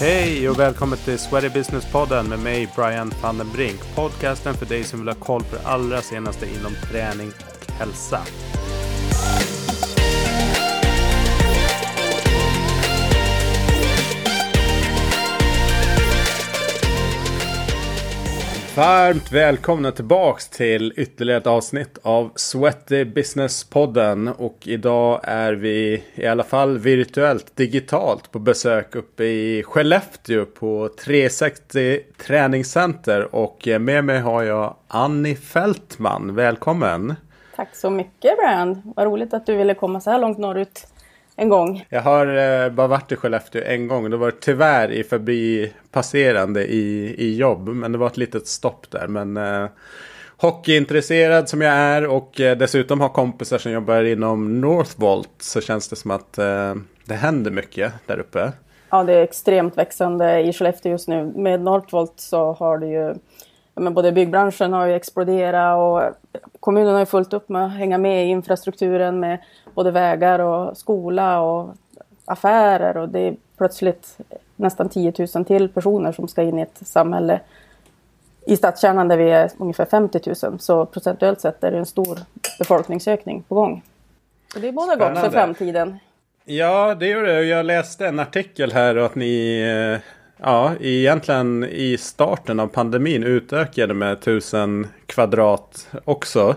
Hej och välkommen till Sweaty Business-podden med mig Brian van den Brink. Podcasten för dig som vill ha koll på det allra senaste inom träning och hälsa. Varmt välkomna tillbaks till ytterligare ett avsnitt av Sweaty Business-podden. Och idag är vi i alla fall virtuellt, digitalt på besök uppe i Skellefteå på 360 träningscenter. Och med mig har jag Annie Fältman. Välkommen! Tack så mycket Brand, Vad roligt att du ville komma så här långt norrut en gång. Jag har eh, bara varit i Skellefteå en gång. Det var tyvärr i förbipasserande i, i jobb. Men det var ett litet stopp där. Men eh, hockeyintresserad som jag är och eh, dessutom har kompisar som jobbar inom Northvolt. Så känns det som att eh, det händer mycket där uppe. Ja, det är extremt växande i Skellefteå just nu. Med Northvolt så har det ju men både byggbranschen har ju exploderat och kommunen har ju fullt upp med att hänga med i infrastrukturen med både vägar och skola och affärer och det är plötsligt nästan 10 000 till personer som ska in i ett samhälle i stadskärnan där vi är ungefär 50 000. Så procentuellt sett är det en stor befolkningsökning på gång. Och det båda gott för framtiden. Ja, det gör det. Jag läste en artikel här och att ni eh, ja, egentligen i starten av pandemin utökade med 1000 kvadrat också.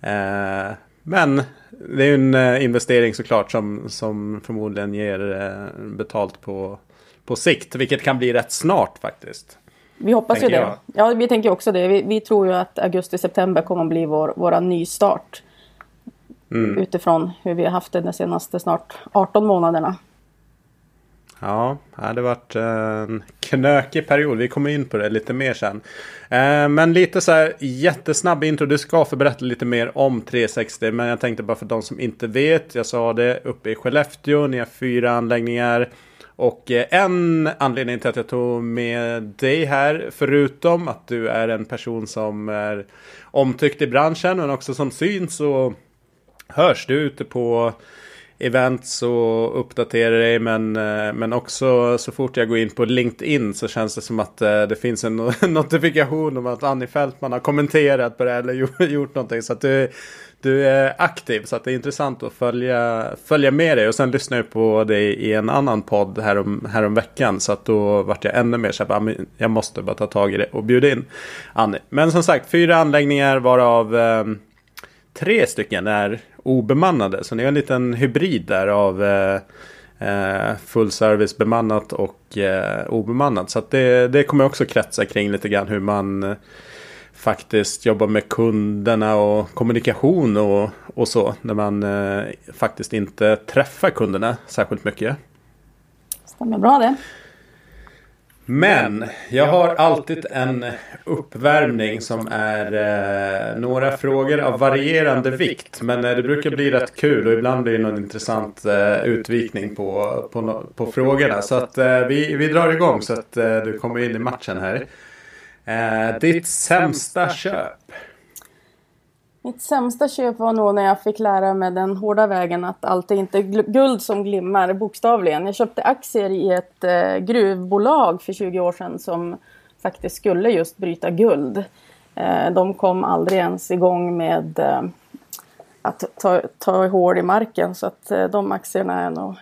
Eh, men det är en eh, investering såklart som, som förmodligen ger eh, betalt på, på sikt. Vilket kan bli rätt snart faktiskt. Vi hoppas ju det. Jag. Ja, vi tänker också det. Vi, vi tror ju att augusti-september kommer att bli vår, våra nystart. Mm. Utifrån hur vi har haft det de senaste snart 18 månaderna. Ja, det hade varit en knökig period. Vi kommer in på det lite mer sen. Eh, men lite så här jättesnabb intro. Du ska få berätta lite mer om 360. Men jag tänkte bara för de som inte vet. Jag sa det uppe i Skellefteå. Ni har fyra anläggningar. Och eh, en anledning till att jag tog med dig här, förutom att du är en person som är omtyckt i branschen, men också som syns och hörs du ute på events och uppdatera dig. Men, eh, men också så fort jag går in på LinkedIn så känns det som att eh, det finns en notifikation om att Annie Fältman har kommenterat på det eller gjort någonting. Så att du, du är aktiv så att det är intressant att följa, följa med dig. Och sen lyssnade jag på dig i en annan podd härom, härom veckan. Så att då vart jag ännu mer så här, ah, jag måste bara ta tag i det och bjuda in Annie. Men som sagt, fyra anläggningar varav eh, tre stycken är obemannade. Så ni har en liten hybrid där av eh, eh full service bemannat och eh, obemannat. Så det, det kommer också kretsa kring lite grann hur man eh, faktiskt jobbar med kunderna och kommunikation och, och så. När man eh, faktiskt inte träffar kunderna särskilt mycket. Stämmer bra det. Men jag har alltid en uppvärmning som är eh, några frågor av varierande vikt. Men eh, det brukar bli rätt kul och ibland blir det någon intressant eh, utvikning på, på, på frågorna. Så att eh, vi, vi drar igång så att eh, du kommer in i matchen här. Eh, ditt sämsta köp? Mitt sämsta köp var nog när jag fick lära mig den hårda vägen att allt är inte guld som glimmar, bokstavligen. Jag köpte aktier i ett eh, gruvbolag för 20 år sedan som faktiskt skulle just bryta guld. Eh, de kom aldrig ens igång med eh, att ta, ta hål i marken så att eh, de aktierna är nog,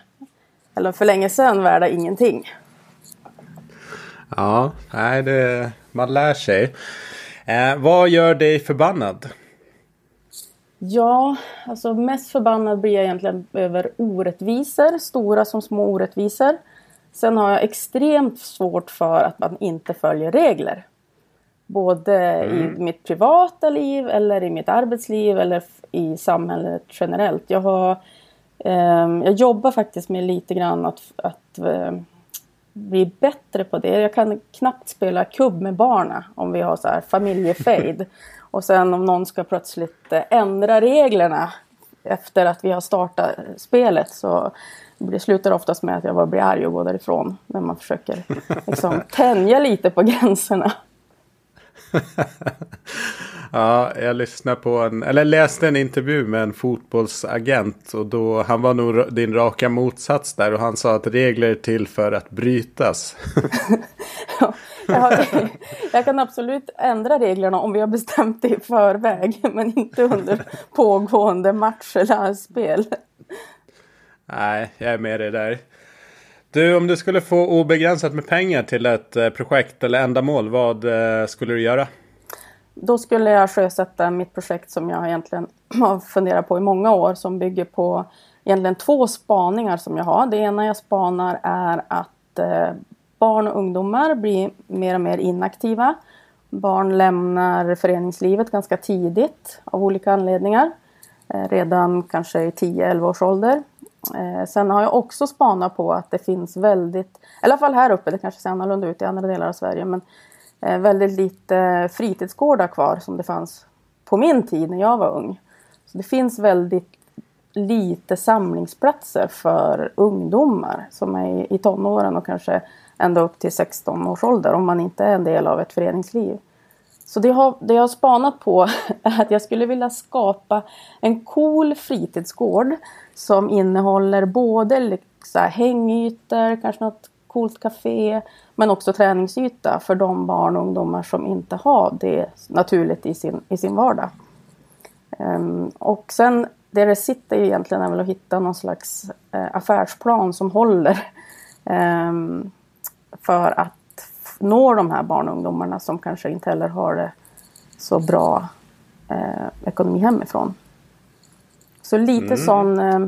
eller för länge sedan, värda ingenting. Ja, nej, det, man lär sig. Eh, vad gör dig förbannad? Ja, alltså mest förbannad blir jag egentligen över orättvisor, stora som små orättvisor. Sen har jag extremt svårt för att man inte följer regler. Både mm. i mitt privata liv eller i mitt arbetsliv eller i samhället generellt. Jag, har, eh, jag jobbar faktiskt med lite grann att, att eh, bli bättre på det. Jag kan knappt spela kubb med barnen om vi har så här familjefejd. Och sen om någon ska plötsligt eh, ändra reglerna efter att vi har startat spelet så det slutar oftast med att jag bara blir arg och går därifrån. När man försöker liksom, tänja lite på gränserna. ja, jag lyssnade på en, eller läste en intervju med en fotbollsagent. Och då, han var nog din raka motsats där. Och han sa att regler är till för att brytas. jag, jag kan absolut ändra reglerna om vi har bestämt det i förväg. Men inte under pågående match eller spel. Nej, jag är med dig där. Du, om du skulle få obegränsat med pengar till ett eh, projekt eller ändamål, vad eh, skulle du göra? Då skulle jag sjösätta mitt projekt som jag egentligen har funderat på i många år som bygger på egentligen två spaningar som jag har. Det ena jag spanar är att eh, barn och ungdomar blir mer och mer inaktiva. Barn lämnar föreningslivet ganska tidigt av olika anledningar. Redan kanske i 10-11 års ålder. Eh, sen har jag också spanat på att det finns väldigt, i alla fall här uppe, det kanske ser annorlunda ut i andra delar av Sverige, men eh, väldigt lite fritidsgårdar kvar som det fanns på min tid när jag var ung. Så det finns väldigt lite samlingsplatser för ungdomar som är i tonåren och kanske ända upp till 16 års ålder om man inte är en del av ett föreningsliv. Så det, har, det jag har spanat på är att jag skulle vilja skapa en cool fritidsgård som innehåller både liksom hängytor, kanske något coolt café, men också träningsyta för de barn och ungdomar som inte har det naturligt i sin, i sin vardag. Um, och sen det det sitter egentligen är väl att hitta någon slags uh, affärsplan som håller um, för att nå de här barn och ungdomarna som kanske inte heller har det så bra uh, ekonomi hemifrån. Så lite mm. sån eh,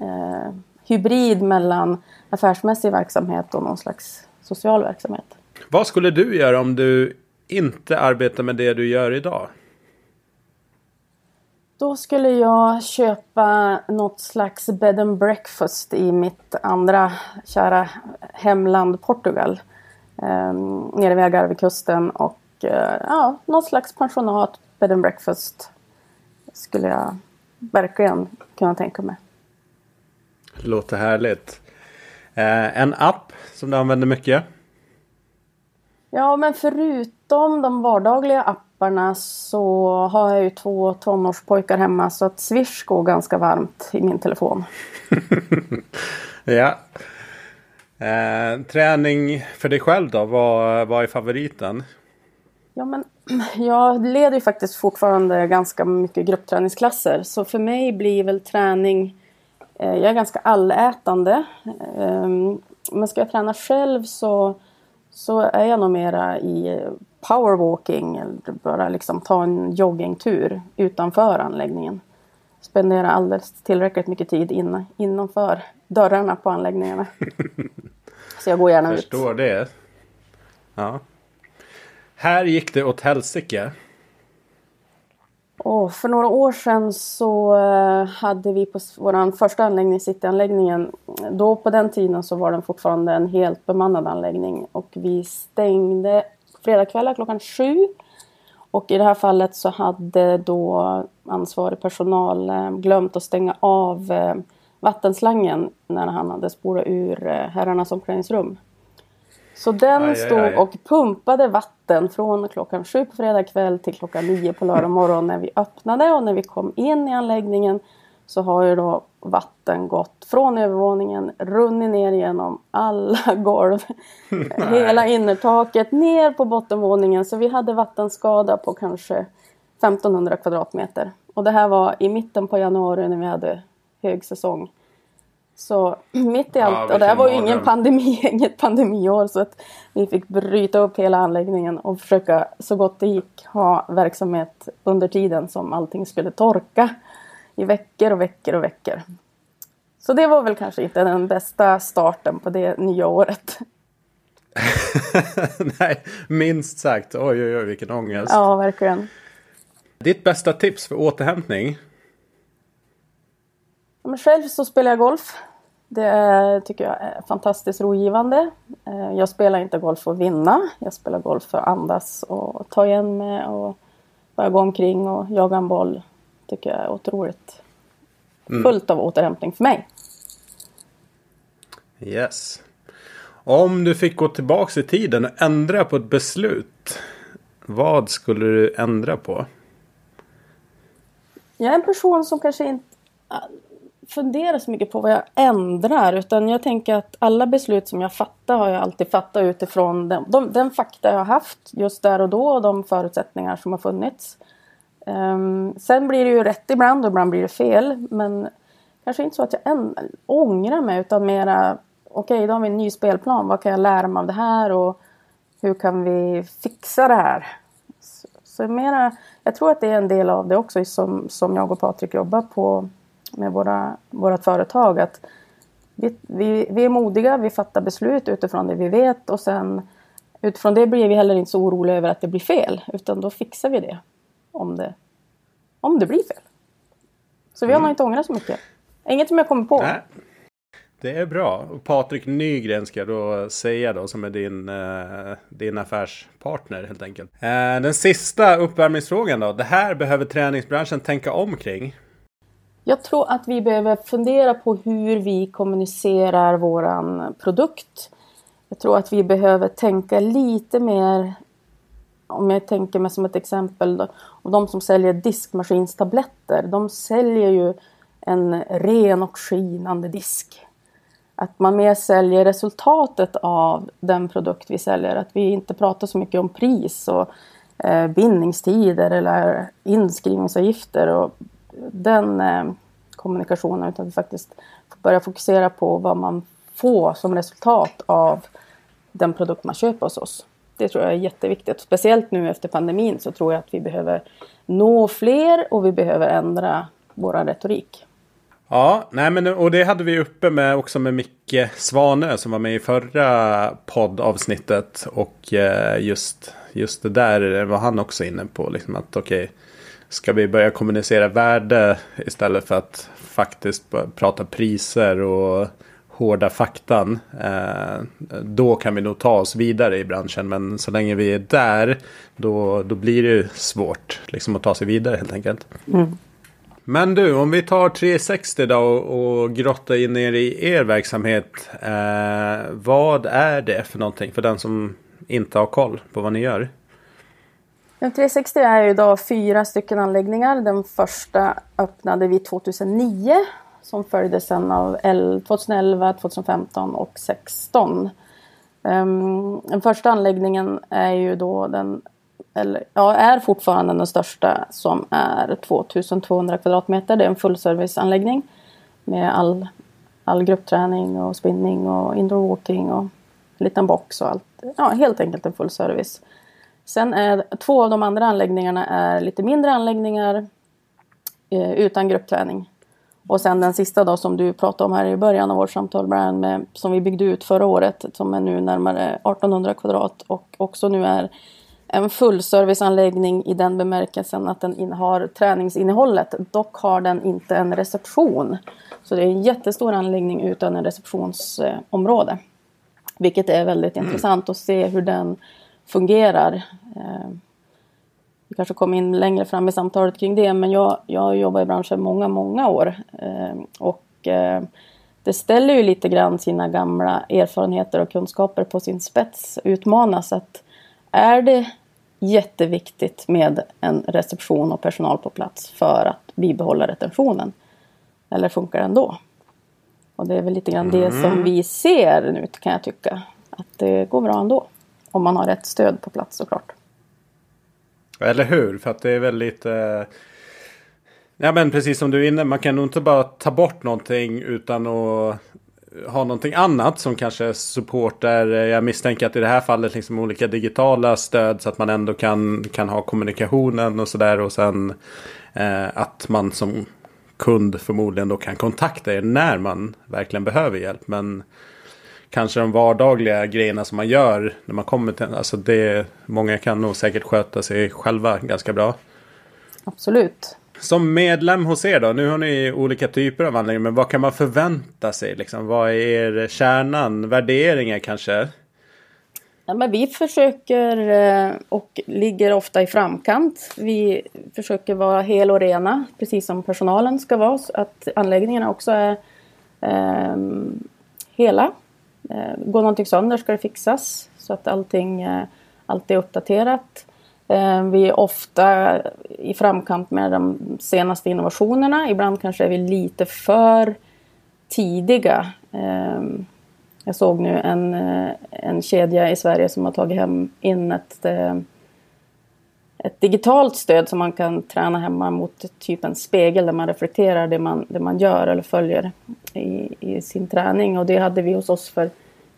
eh, hybrid mellan affärsmässig verksamhet och någon slags social verksamhet. Vad skulle du göra om du inte arbetar med det du gör idag? Då skulle jag köpa något slags bed and breakfast i mitt andra kära hemland Portugal. Eh, nere vid Algarvekusten och eh, ja, något slags pensionat, bed and breakfast skulle jag verkligen kunna tänka mig. Låter härligt. Eh, en app som du använder mycket? Ja, men förutom de vardagliga apparna så har jag ju två tonårspojkar hemma så att Swish går ganska varmt i min telefon. ja. Eh, träning för dig själv då? Vad, vad är favoriten? Ja, men jag leder ju faktiskt fortfarande ganska mycket gruppträningsklasser. Så för mig blir väl träning... Eh, jag är ganska allätande. Eh, men ska jag träna själv så, så är jag nog mera i powerwalking eller bara liksom ta en joggingtur utanför anläggningen. Spendera alldeles tillräckligt mycket tid in, innanför dörrarna på anläggningarna. så jag går gärna Förstår ut. Förstår det. Ja. Här gick det åt helsike. Oh, för några år sedan så eh, hade vi på vår första anläggning, Cityanläggningen, då på den tiden så var den fortfarande en helt bemannad anläggning och vi stängde fredagskvällar klockan sju. Och i det här fallet så hade då ansvarig personal eh, glömt att stänga av eh, vattenslangen när han hade spolat ur herrarnas omklädningsrum. Så den aj, stod aj, aj. och pumpade vatten från klockan sju på fredag kväll till klockan nio på lördag morgon när vi öppnade och när vi kom in i anläggningen så har ju då vatten gått från övervåningen, runnit ner genom alla golv, hela innertaket, ner på bottenvåningen. Så vi hade vattenskada på kanske 1500 kvadratmeter. Och det här var i mitten på januari när vi hade högsäsong. Så mitt i allt, ja, och det här var ju ingen pandemi, inget pandemiår så att vi fick bryta upp hela anläggningen och försöka så gott det gick ha verksamhet under tiden som allting skulle torka i veckor och veckor och veckor. Så det var väl kanske inte den bästa starten på det nya året. Nej, minst sagt. Oj, oj, oj, vilken ångest. Ja, verkligen. Ditt bästa tips för återhämtning? Men själv så spelar jag golf. Det tycker jag är fantastiskt rogivande. Eh, jag spelar inte golf för att vinna. Jag spelar golf för att andas och ta igen mig och bara gå omkring och jaga en boll. Tycker jag är otroligt mm. fullt av återhämtning för mig. Yes. Om du fick gå tillbaka i tiden och ändra på ett beslut. vad skulle du ändra på? Jag är en person som kanske inte fundera så mycket på vad jag ändrar. Utan jag tänker att alla beslut som jag fattar har jag alltid fattat utifrån den, de, den fakta jag har haft just där och då och de förutsättningar som har funnits. Um, sen blir det ju rätt ibland och ibland blir det fel. Men kanske inte så att jag än, ångrar mig utan mera okej, okay, då har vi en ny spelplan. Vad kan jag lära mig av det här och hur kan vi fixa det här? Så, så mera, jag tror att det är en del av det också som, som jag och Patrik jobbar på med våra, vårat företag. Att vi, vi, vi är modiga, vi fattar beslut utifrån det vi vet och sen utifrån det blir vi heller inte så oroliga över att det blir fel. Utan då fixar vi det om det, om det blir fel. Så vi har mm. nog inte ångrat så mycket. Inget som jag kommer på. Nej. Det är bra. Patrik Nygren ska jag då säga då som är din, eh, din affärspartner helt enkelt. Eh, den sista uppvärmningsfrågan då. Det här behöver träningsbranschen tänka om kring. Jag tror att vi behöver fundera på hur vi kommunicerar våran produkt. Jag tror att vi behöver tänka lite mer, om jag tänker mig som ett exempel, då, och de som säljer diskmaskinstabletter, de säljer ju en ren och skinande disk. Att man mer säljer resultatet av den produkt vi säljer. Att vi inte pratar så mycket om pris och eh, bindningstider eller inskrivningsavgifter och den eh, kommunikationen. Utan vi faktiskt börjar fokusera på vad man får som resultat av den produkt man köper hos oss. Det tror jag är jätteviktigt. Speciellt nu efter pandemin så tror jag att vi behöver nå fler och vi behöver ändra vår retorik. Ja, nej men och det hade vi uppe med också med Micke Svanö som var med i förra poddavsnittet. Och eh, just, just det där var han också inne på. Liksom att okej, okay, ska vi börja kommunicera värde istället för att faktiskt prata priser och hårda faktan. Eh, då kan vi nog ta oss vidare i branschen. Men så länge vi är där då, då blir det svårt liksom, att ta sig vidare helt enkelt. Mm. Men du, om vi tar 360 då och, och grottar in ner i er verksamhet. Eh, vad är det för någonting för den som inte har koll på vad ni gör? 360 är ju idag fyra stycken anläggningar. Den första öppnade vi 2009 som följdes sen av 2011, 2015 och 2016. Ehm, den första anläggningen är ju då den eller, ja, är fortfarande den största som är 2200 kvadratmeter. Det är en fullserviceanläggning med all, all gruppträning och spinning och indoor walking och en liten box och allt. Ja, helt enkelt en fullservice. Sen är två av de andra anläggningarna är lite mindre anläggningar eh, utan gruppträning. Och sen den sista då som du pratade om här i början av vårt samtal Brian, med, som vi byggde ut förra året som är nu närmare 1800 kvadrat och också nu är en fullserviceanläggning i den bemärkelsen att den har träningsinnehållet. Dock har den inte en reception. Så det är en jättestor anläggning utan en receptionsområde. Vilket är väldigt mm. intressant att se hur den fungerar. Eh, vi kanske kommer in längre fram i samtalet kring det men jag, jag jobbar i branschen många, många år. Eh, och eh, det ställer ju lite grann sina gamla erfarenheter och kunskaper på sin spets. Utmanas att är det jätteviktigt med en reception och personal på plats för att bibehålla retentionen? Eller funkar det ändå? Och det är väl lite grann det som mm. vi ser nu kan jag tycka. Att det går bra ändå. Om man har rätt stöd på plats såklart. Eller hur? För att det är väldigt... Eh... Ja men precis som du är inne, man kan nog inte bara ta bort någonting utan att ha någonting annat som kanske supportar. Eh, jag misstänker att i det här fallet liksom olika digitala stöd så att man ändå kan, kan ha kommunikationen och sådär. Och sen eh, att man som kund förmodligen då kan kontakta er när man verkligen behöver hjälp. Men kanske de vardagliga grejerna som man gör när man kommer till... Alltså det, många kan nog säkert sköta sig själva ganska bra. Absolut. Som medlem hos er då, nu har ni olika typer av anläggningar, men vad kan man förvänta sig? Liksom? Vad är er kärnan? Värderingar kanske? Ja, men vi försöker eh, och ligger ofta i framkant. Vi försöker vara hel och rena, precis som personalen ska vara. Så att anläggningarna också är eh, hela. Eh, går någonting sönder ska det fixas så att allting eh, alltid är uppdaterat. Eh, vi är ofta i framkant med de senaste innovationerna. Ibland kanske är vi lite för tidiga. Eh, jag såg nu en, eh, en kedja i Sverige som har tagit hem in ett, eh, ett digitalt stöd som man kan träna hemma mot typ en spegel där man reflekterar det man, det man gör eller följer i, i sin träning. Och det hade vi hos oss för,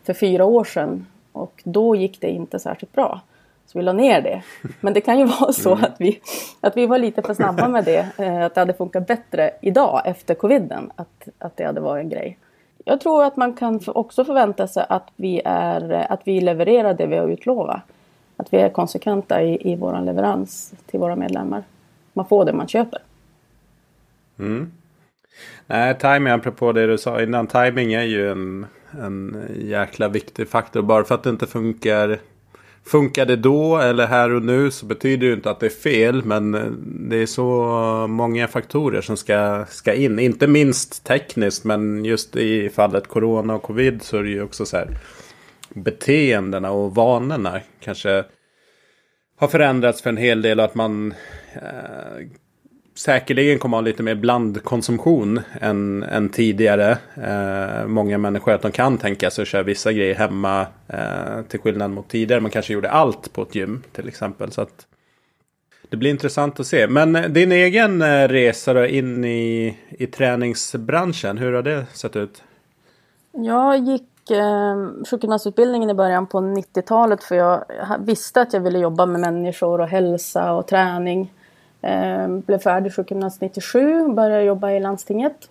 för fyra år sedan. Och då gick det inte särskilt bra. Så vi la ner det. Men det kan ju vara så mm. att, vi, att vi var lite för snabba med det. Eh, att det hade funkat bättre idag efter coviden. Att, att det hade varit en grej. Jag tror att man kan också förvänta sig att vi, är, att vi levererar det vi har utlovat. Att vi är konsekventa i, i vår leverans till våra medlemmar. Man får det man köper. Mm. Nej, timing, apropå det du sa innan. Timing är ju en, en jäkla viktig faktor. Bara för att det inte funkar Funkar det då eller här och nu så betyder det inte att det är fel. Men eh, det är så många faktorer som ska, ska in. Inte minst tekniskt men just i fallet corona och covid så är det ju också så här. Beteendena och vanorna kanske har förändrats för en hel del. Och att man eh, säkerligen kommer ha lite mer blandkonsumtion än, än tidigare. Eh, många människor att de kan tänka sig att köra vissa grejer hemma. Eh, till skillnad mot tidigare. Man kanske gjorde allt på ett gym till exempel. Så att det blir intressant att se. Men eh, din egen eh, resa då in i, i träningsbranschen. Hur har det sett ut? Jag gick eh, sjukgymnastutbildningen i början på 90-talet. För jag visste att jag ville jobba med människor och hälsa och träning. Eh, blev färdig sjukgymnast 97, och började jobba i landstinget.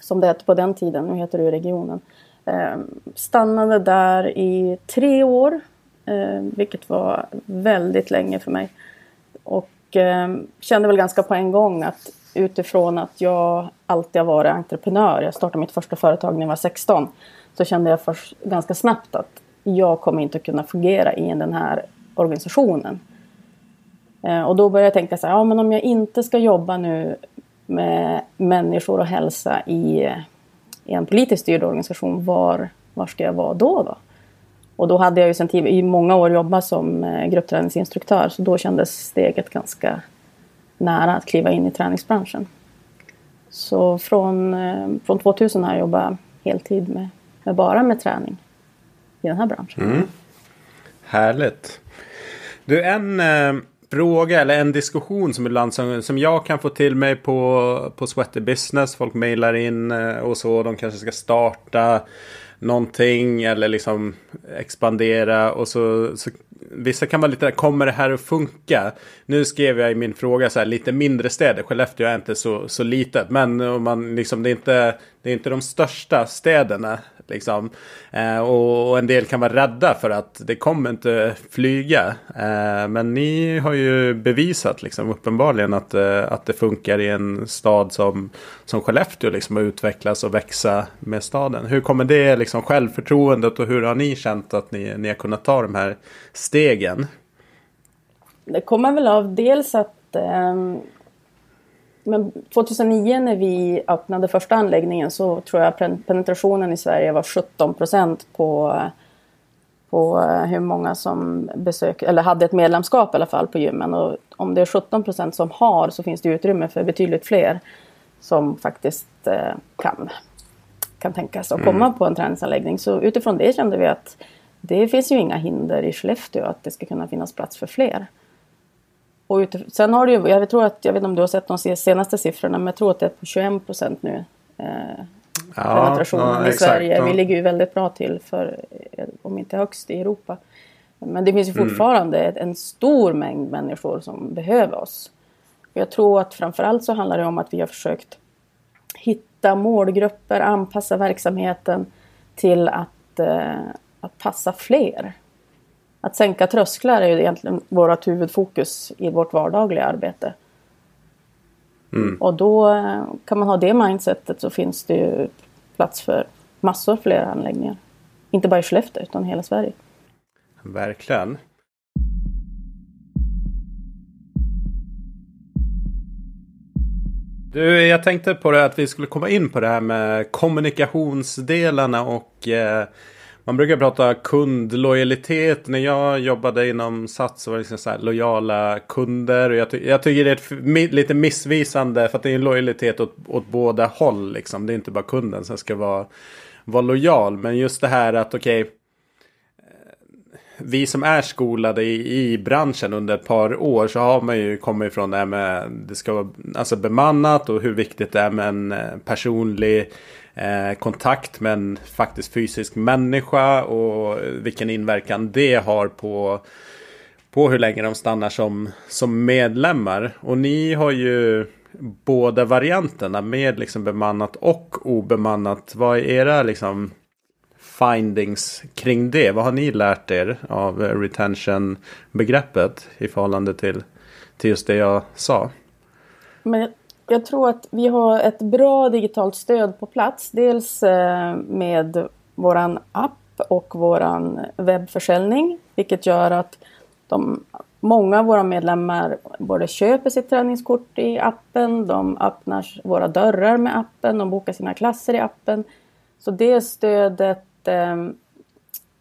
Som det hette på den tiden, nu heter det ju regionen. Eh, stannade där i tre år, eh, vilket var väldigt länge för mig. Och ehm, kände väl ganska på en gång att utifrån att jag alltid har varit entreprenör, jag startade mitt första företag när jag var 16, så kände jag först, ganska snabbt att jag kommer inte kunna fungera i den här organisationen. Eh, och då började jag tänka så här, ja men om jag inte ska jobba nu med människor och hälsa i, i en politiskt styrd organisation, var, var ska jag vara då? då? Och då hade jag ju sedan i många år jobbat som eh, gruppträningsinstruktör så då kändes steget ganska nära att kliva in i träningsbranschen. Så från, eh, från 2000 har jag jobbat heltid med, med bara med träning i den här branschen. Mm. Härligt. Du, en eh, fråga eller en diskussion som ibland som, som jag kan få till mig på, på Sweaty Business. Folk mejlar in eh, och så. De kanske ska starta någonting eller liksom expandera och så, så vissa kan vara lite där, kommer det här att funka? Nu skrev jag i min fråga så här lite mindre städer. Skellefteå är inte så, så litet, men om man liksom det är inte det är inte de största städerna Liksom. Eh, och, och, en del kan vara rädda för att det kommer inte flyga. Eh, men ni har ju bevisat liksom, uppenbarligen att, eh, att det funkar i en stad som, som Skellefteå. Liksom, att utvecklas och växa med staden. Hur kommer det liksom, självförtroendet och hur har ni känt att ni, ni har kunnat ta de här stegen? Det kommer väl av dels att ehm, men 2009 när vi öppnade första anläggningen så tror jag penetrationen i Sverige var 17 procent på, på hur många som besök, eller hade ett medlemskap i alla fall på gymmen. Och om det är 17 procent som har så finns det utrymme för betydligt fler som faktiskt eh, kan, kan tänkas att komma mm. på en träningsanläggning. Så utifrån det kände vi att det finns ju inga hinder i Skellefteå att det ska kunna finnas plats för fler. Och utif- sen har det ju, jag tror att, jag vet inte om du har sett de senaste siffrorna, men jag tror att det är på 21 procent nu. Eh, ja, penetrationen ja, i exakt, Sverige. Ja. Vi ligger ju väldigt bra till för, eh, om inte högst i Europa. Men det finns ju mm. fortfarande mm. en stor mängd människor som behöver oss. Jag tror att framförallt så handlar det om att vi har försökt hitta målgrupper, anpassa verksamheten till att, eh, att passa fler att sänka trösklar är ju egentligen vårt huvudfokus i vårt vardagliga arbete. Mm. Och då eh, kan man ha det mindsetet så finns det ju plats för massor fler anläggningar. Inte bara i Skellefteå utan hela Sverige. Verkligen. Du, jag tänkte på det att vi skulle komma in på det här med kommunikationsdelarna och eh, man brukar prata kundlojalitet. När jag jobbade inom Sats så var det liksom så här lojala kunder. Och jag, ty jag tycker det är ett, lite missvisande för att det är en lojalitet åt, åt båda håll. Liksom. Det är inte bara kunden som ska vara, vara lojal. Men just det här att okej. Okay, vi som är skolade i, i branschen under ett par år så har man ju kommit ifrån det här med det ska vara alltså bemannat och hur viktigt det är med en eh, personlig eh, kontakt med en faktiskt fysisk människa och vilken inverkan det har på på hur länge de stannar som, som medlemmar. Och ni har ju båda varianterna med liksom bemannat och obemannat. Vad är era liksom findings kring det? Vad har ni lärt er av retention-begreppet i förhållande till, till just det jag sa? Men jag tror att vi har ett bra digitalt stöd på plats. Dels eh, med våran app och våran webbförsäljning. Vilket gör att de, många av våra medlemmar både köper sitt träningskort i appen, de öppnar våra dörrar med appen, de bokar sina klasser i appen. Så det stödet eh,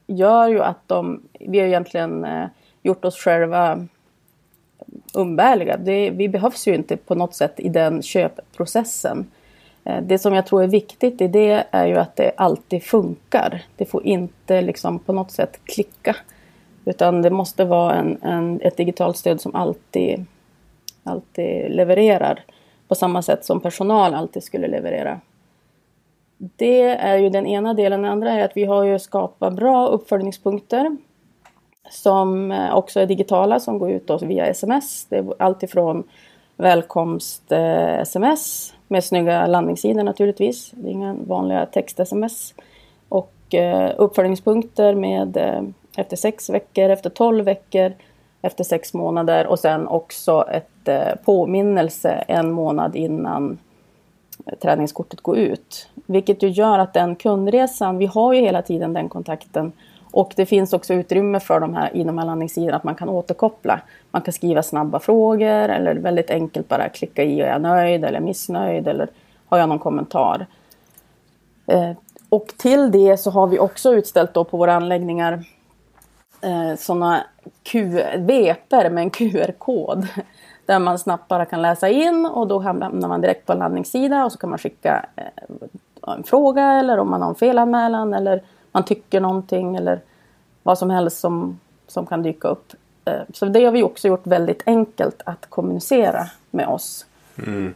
gör ju att de, vi har egentligen eh, gjort oss själva umbärliga. Det, vi behövs ju inte på något sätt i den köpprocessen. Eh, det som jag tror är viktigt i det är ju att det alltid funkar. Det får inte liksom på något sätt klicka. Utan det måste vara en, en, ett digitalt stöd som alltid, alltid levererar. På samma sätt som personal alltid skulle leverera. Det är ju den ena delen. Den andra är att vi har ju skapat bra uppföljningspunkter som eh, också är digitala som går ut via sms. Det är alltifrån välkomst-sms eh, med snygga landningssidor naturligtvis. Det är inga vanliga text-sms. Och eh, uppföljningspunkter med efter sex veckor, efter tolv veckor, efter sex månader och sen också ett påminnelse en månad innan träningskortet går ut. Vilket ju gör att den kundresan, vi har ju hela tiden den kontakten och det finns också utrymme för de här, i de här landningssidorna att man kan återkoppla. Man kan skriva snabba frågor eller väldigt enkelt bara klicka i, är jag nöjd eller missnöjd eller har jag någon kommentar? Eh, och till det så har vi också utställt då på våra anläggningar eh, sådana vepor med en QR-kod. Där man snabbt bara kan läsa in och då hamnar man direkt på en landningssida och så kan man skicka eh, en fråga eller om man har en felanmälan eller man tycker någonting eller vad som helst som, som kan dyka upp. Eh, så det har vi också gjort väldigt enkelt att kommunicera med oss. Mm.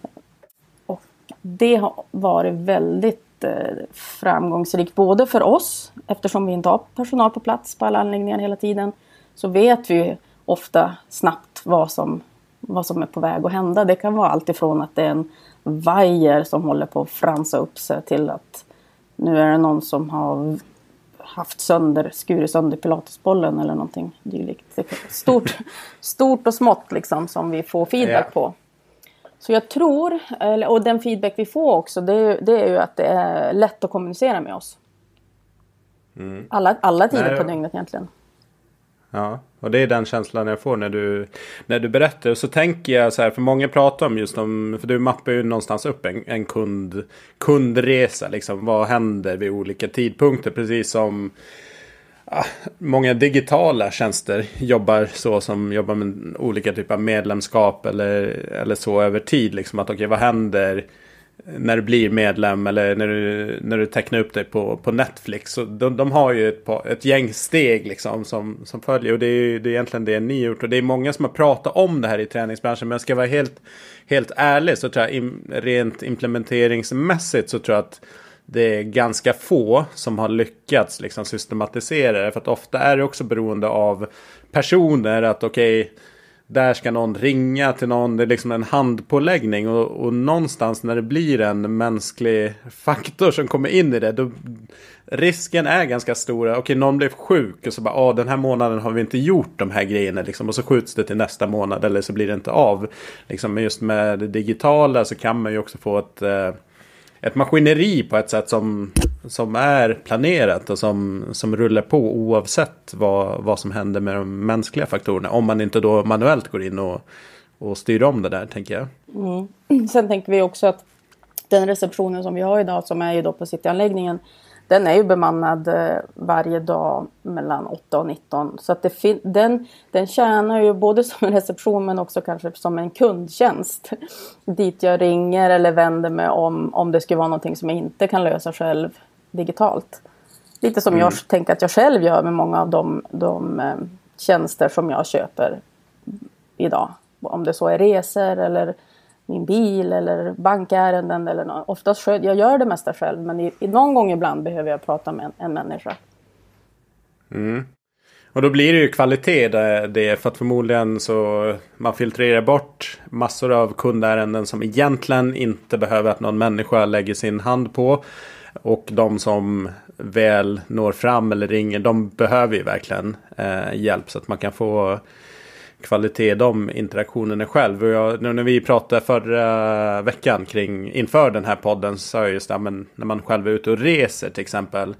Och det har varit väldigt eh, framgångsrikt både för oss eftersom vi inte har personal på plats på alla anläggningar hela tiden. Så vet vi ofta snabbt vad som, vad som är på väg att hända. Det kan vara allt ifrån att det är en vajer som håller på att fransa upp sig till att nu är det någon som har haft sönder, skurit sönder pilatesbollen eller någonting dylikt. Stort, stort och smått liksom som vi får feedback ja. på. Så jag tror, och den feedback vi får också, det är, det är ju att det är lätt att kommunicera med oss. Mm. Alla, alla tider Nej, på dygnet egentligen. Ja, och det är den känslan jag får när du, när du berättar. Och så tänker jag så här, för många pratar om just om, för du mappar ju någonstans upp en, en kund, kundresa. Liksom, vad händer vid olika tidpunkter? Precis som ja, många digitala tjänster jobbar så som jobbar med olika typer av medlemskap eller, eller så över tid. Liksom att okej, okay, vad händer? När du blir medlem eller när du, när du tecknar upp dig på, på Netflix. Så de, de har ju ett, ett gäng steg liksom som, som följer. Och det är, det är egentligen det ni gjort. Och det är många som har pratat om det här i träningsbranschen. Men ska jag vara helt, helt ärlig så tror jag im, rent implementeringsmässigt så tror jag att det är ganska få som har lyckats liksom systematisera det. För att ofta är det också beroende av personer. Att okej, okay, där ska någon ringa till någon. Det är liksom en handpåläggning. Och, och någonstans när det blir en mänsklig faktor som kommer in i det. Då, risken är ganska stor. Okej, någon blev sjuk och så bara, ah, den här månaden har vi inte gjort de här grejerna. Liksom, och så skjuts det till nästa månad eller så blir det inte av. Liksom, men just med det digitala så kan man ju också få ett... Eh, ett maskineri på ett sätt som, som är planerat och som, som rullar på oavsett vad, vad som händer med de mänskliga faktorerna. Om man inte då manuellt går in och, och styr om det där tänker jag. Mm. Sen tänker vi också att den receptionen som vi har idag som är ju då på cityanläggningen den är ju bemannad eh, varje dag mellan 8 och 19. Så att det den, den tjänar ju både som en reception men också kanske som en kundtjänst. Dit jag ringer eller vänder mig om, om det skulle vara någonting som jag inte kan lösa själv digitalt. Lite som mm. jag tänker att jag själv gör med många av de, de eh, tjänster som jag köper idag. Om det så är resor eller min bil eller bankärenden eller något. Oftast själv, jag gör det mesta själv men i, i någon gång ibland behöver jag prata med en, en människa. Mm. Och då blir det ju kvalitet det, det för att förmodligen så man filtrerar bort massor av kundärenden som egentligen inte behöver att någon människa lägger sin hand på. Och de som väl når fram eller ringer de behöver ju verkligen eh, hjälp så att man kan få kvalitet i de interaktionerna själv. Och jag, nu när vi pratade förra veckan kring inför den här podden så sa jag just det, men när man själv är ute och reser till exempel.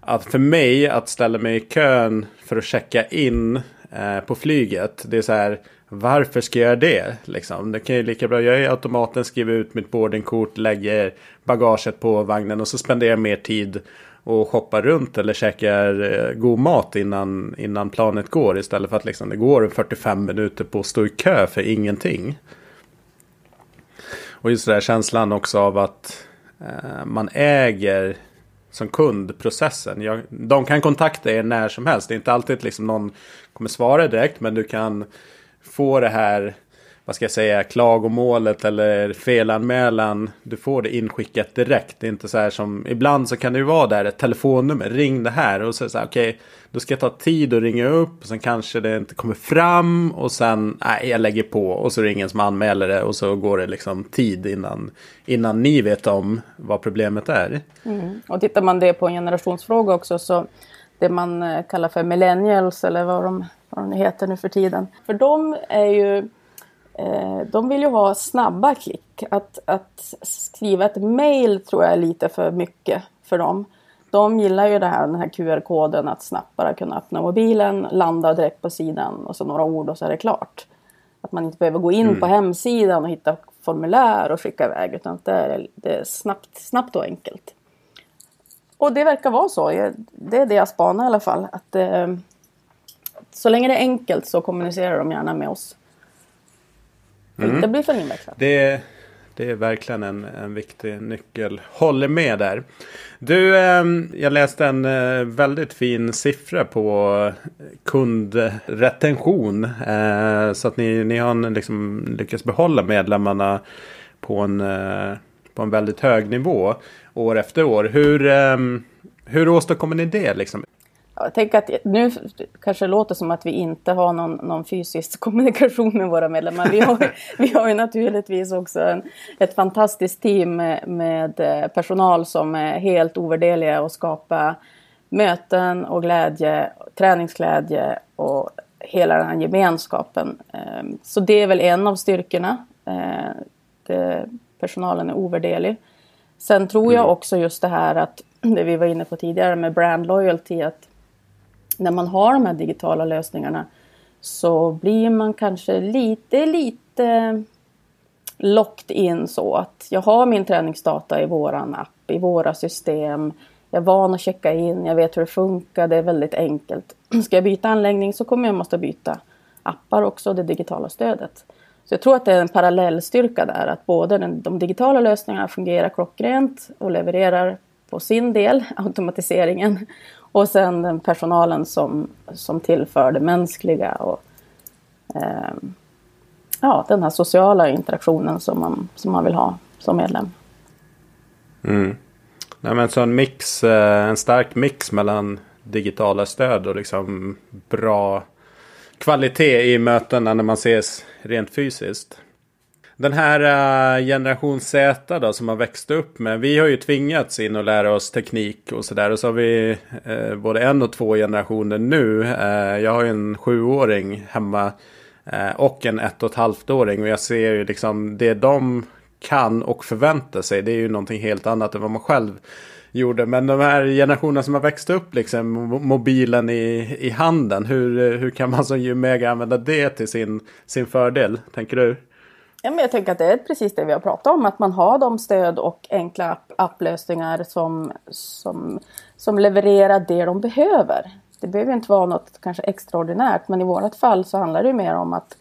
Att för mig att ställa mig i kön för att checka in eh, på flyget. Det är så här. Varför ska jag göra det? Liksom? Det kan ju lika bra göra i automaten, skriva ut mitt boardingkort, lägger bagaget på vagnen och så spenderar jag mer tid och shoppar runt eller käkar eh, god mat innan, innan planet går. Istället för att liksom det går 45 minuter på att stå i kö för ingenting. Och just den här känslan också av att eh, man äger som kund processen. Jag, de kan kontakta er när som helst. Det är inte alltid liksom någon kommer svara direkt. Men du kan få det här vad ska jag säga, klagomålet eller felanmälan. Du får det inskickat direkt. Det är inte så här som, ibland så kan det ju vara där ett telefonnummer, ring det här. Och så, så här, okej, okay, då ska jag ta tid att ringa upp. Och sen kanske det inte kommer fram. Och sen, nej, jag lägger på. Och så ringer en som anmäler det. Och så går det liksom tid innan, innan ni vet om vad problemet är. Mm. Och tittar man det på en generationsfråga också så det man eh, kallar för millennials eller vad de, vad de heter nu för tiden. För de är ju de vill ju ha snabba klick. Att, att skriva ett mail tror jag är lite för mycket för dem. De gillar ju det här, den här QR-koden att snabbt bara kunna öppna mobilen, landa direkt på sidan och så några ord och så är det klart. Att man inte behöver gå in mm. på hemsidan och hitta formulär och skicka iväg utan det är, det är snabbt, snabbt och enkelt. Och det verkar vara så. Det är det jag spanar i alla fall. Att, eh, så länge det är enkelt så kommunicerar de gärna med oss. Mm. Det blir för invecklat. Det, det är verkligen en, en viktig nyckel. Håller med där. Du, eh, jag läste en eh, väldigt fin siffra på kundretention. Eh, så att ni, ni har liksom lyckats behålla medlemmarna på en, eh, på en väldigt hög nivå år efter år. Hur, ehm, hur åstadkommer ni det? Liksom? Jag tänker att nu kanske det låter som att vi inte har någon, någon fysisk kommunikation med våra medlemmar. Vi har, vi har ju naturligtvis också en, ett fantastiskt team med, med, eh, personal som är helt ovärderliga och skapa möten och glädje, träningsglädje och hela den här gemenskapen. Ehm, så det är väl en av styrkorna. Ehm, det, personalen är ovärderlig. Sen tror jag mm. också just det här att det vi var inne på tidigare med brand loyalty. Att när man har de här digitala lösningarna så blir man kanske lite, lite locked in så att jag har min träningsdata i våran app, i våra system. Jag är van att checka in, jag vet hur det funkar, det är väldigt enkelt. Ska jag byta anläggning så kommer jag måste byta appar också, det digitala stödet. Så jag tror att det är en parallellstyrka där, att både den, de digitala lösningarna fungerar klockrent och levererar på sin del, automatiseringen, och sen den personalen som, som tillför det mänskliga och eh, ja, den här sociala interaktionen som man, som man vill ha som medlem. Mm. Nej, men så en mix, eh, en stark mix mellan digitala stöd och liksom bra kvalitet i mötena när man ses rent fysiskt. Den här uh, generation Z då som har växt upp med. Vi har ju tvingats in och lära oss teknik och sådär. Och så har vi uh, både en och två generationer nu. Uh, jag har ju en sjuåring hemma. och en ett och ett halvt åring. Och jag ser ju liksom det de kan och förväntar sig. Det är ju någonting helt annat än vad man själv gjorde. Men de här generationerna som har växt upp, liksom mobilen i, i handen. Hur, hur kan man som Jumega använda det till sin, sin fördel, tänker du? Ja, men jag tänker att det är precis det vi har pratat om. Att man har de stöd och enkla applösningar som, som, som levererar det de behöver. Det behöver inte vara något kanske extraordinärt. Men i vårt fall så handlar det mer om att